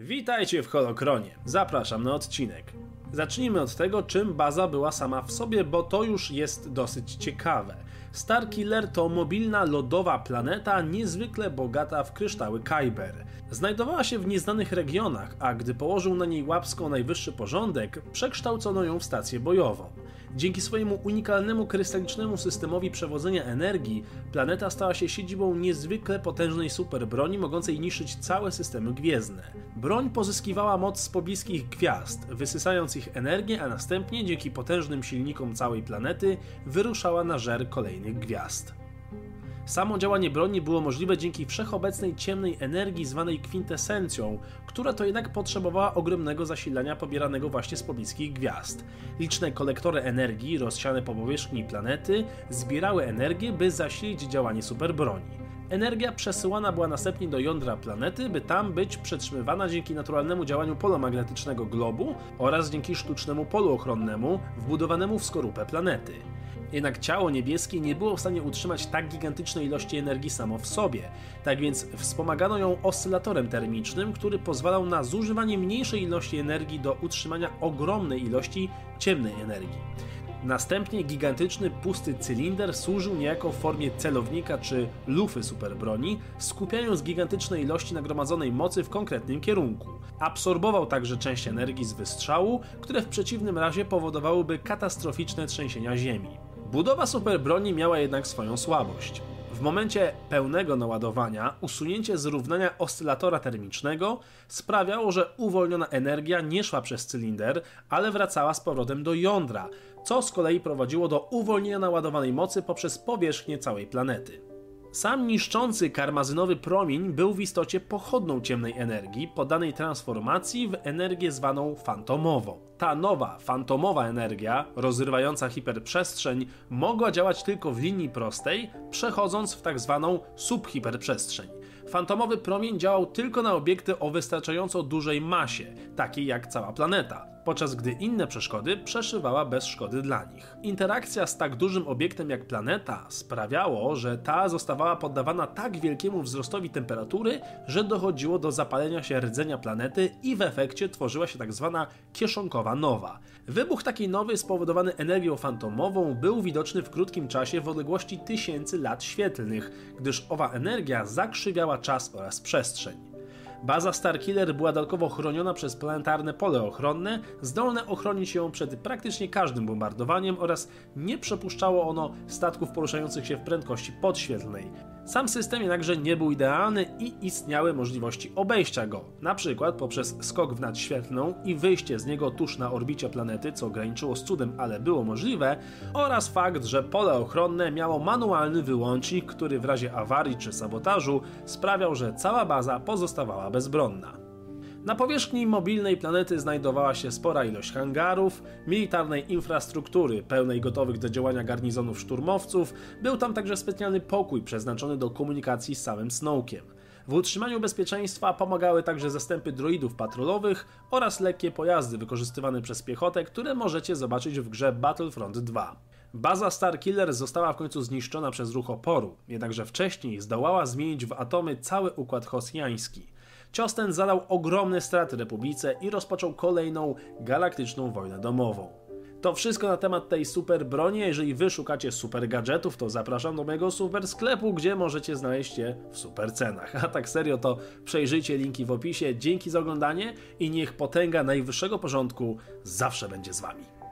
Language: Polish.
Witajcie w Holokronie. Zapraszam na odcinek. Zacznijmy od tego, czym baza była sama w sobie, bo to już jest dosyć ciekawe. Starkiller to mobilna lodowa planeta niezwykle bogata w kryształy Kyber. Znajdowała się w nieznanych regionach, a gdy położył na niej łapsko najwyższy porządek, przekształcono ją w stację bojową. Dzięki swojemu unikalnemu krystalicznemu systemowi przewodzenia energii, planeta stała się siedzibą niezwykle potężnej superbroni mogącej niszczyć całe systemy gwiezdne. Broń pozyskiwała moc z pobliskich gwiazd, wysysając ich energię, a następnie dzięki potężnym silnikom całej planety wyruszała na żer kolejnych gwiazd. Samo działanie broni było możliwe dzięki wszechobecnej ciemnej energii zwanej kwintesencją, która to jednak potrzebowała ogromnego zasilania pobieranego właśnie z pobliskich gwiazd. Liczne kolektory energii rozsiane po powierzchni planety zbierały energię, by zasilić działanie superbroni. Energia przesyłana była następnie do jądra planety, by tam być przetrzymywana dzięki naturalnemu działaniu polu magnetycznego globu oraz dzięki sztucznemu polu ochronnemu wbudowanemu w skorupę planety. Jednak ciało niebieskie nie było w stanie utrzymać tak gigantycznej ilości energii samo w sobie, tak więc wspomagano ją oscylatorem termicznym, który pozwalał na zużywanie mniejszej ilości energii do utrzymania ogromnej ilości ciemnej energii. Następnie gigantyczny pusty cylinder służył niejako w formie celownika czy lufy superbroni, skupiając gigantyczne ilości nagromadzonej mocy w konkretnym kierunku. Absorbował także część energii z wystrzału, które w przeciwnym razie powodowałyby katastroficzne trzęsienia Ziemi. Budowa superbroni miała jednak swoją słabość. W momencie pełnego naładowania usunięcie zrównania oscylatora termicznego sprawiało, że uwolniona energia nie szła przez cylinder, ale wracała z powrotem do jądra, co z kolei prowadziło do uwolnienia naładowanej mocy poprzez powierzchnię całej planety. Sam niszczący karmazynowy promień był w istocie pochodną ciemnej energii, poddanej transformacji w energię zwaną fantomową. Ta nowa, fantomowa energia, rozrywająca hiperprzestrzeń, mogła działać tylko w linii prostej, przechodząc w tak zwaną subhiperprzestrzeń. Fantomowy promień działał tylko na obiekty o wystarczająco dużej masie, takiej jak cała planeta podczas gdy inne przeszkody przeszywała bez szkody dla nich. Interakcja z tak dużym obiektem jak planeta sprawiało, że ta zostawała poddawana tak wielkiemu wzrostowi temperatury, że dochodziło do zapalenia się rdzenia planety i w efekcie tworzyła się tak zwana kieszonkowa nowa. Wybuch takiej nowy spowodowany energią fantomową był widoczny w krótkim czasie w odległości tysięcy lat świetlnych, gdyż owa energia zakrzywiała czas oraz przestrzeń. Baza Starkiller była dodatkowo chroniona przez planetarne pole ochronne, zdolne ochronić ją przed praktycznie każdym bombardowaniem oraz nie przepuszczało ono statków poruszających się w prędkości podświetlnej. Sam system jednakże nie był idealny i istniały możliwości obejścia go, na przykład poprzez skok w nadświetlną i wyjście z niego tuż na orbicie planety, co graniczyło z cudem, ale było możliwe, oraz fakt, że pole ochronne miało manualny wyłącznik, który w razie awarii czy sabotażu sprawiał, że cała baza pozostawała bezbronna. Na powierzchni mobilnej planety znajdowała się spora ilość hangarów, militarnej infrastruktury pełnej gotowych do działania garnizonów szturmowców, był tam także specjalny pokój przeznaczony do komunikacji z samym Snowkiem. W utrzymaniu bezpieczeństwa pomagały także zastępy droidów patrolowych oraz lekkie pojazdy wykorzystywane przez piechotę, które możecie zobaczyć w grze Battlefront 2. Baza Starkiller została w końcu zniszczona przez ruch oporu, jednakże wcześniej zdołała zmienić w atomy cały układ hosjański. Cios ten zadał ogromne straty Republice i rozpoczął kolejną galaktyczną wojnę domową. To wszystko na temat tej super broni. Jeżeli wy szukacie super gadżetów, to zapraszam do mojego super sklepu, gdzie możecie znaleźć je w super cenach. A tak serio, to przejrzyjcie linki w opisie. Dzięki za oglądanie i niech potęga najwyższego porządku zawsze będzie z wami.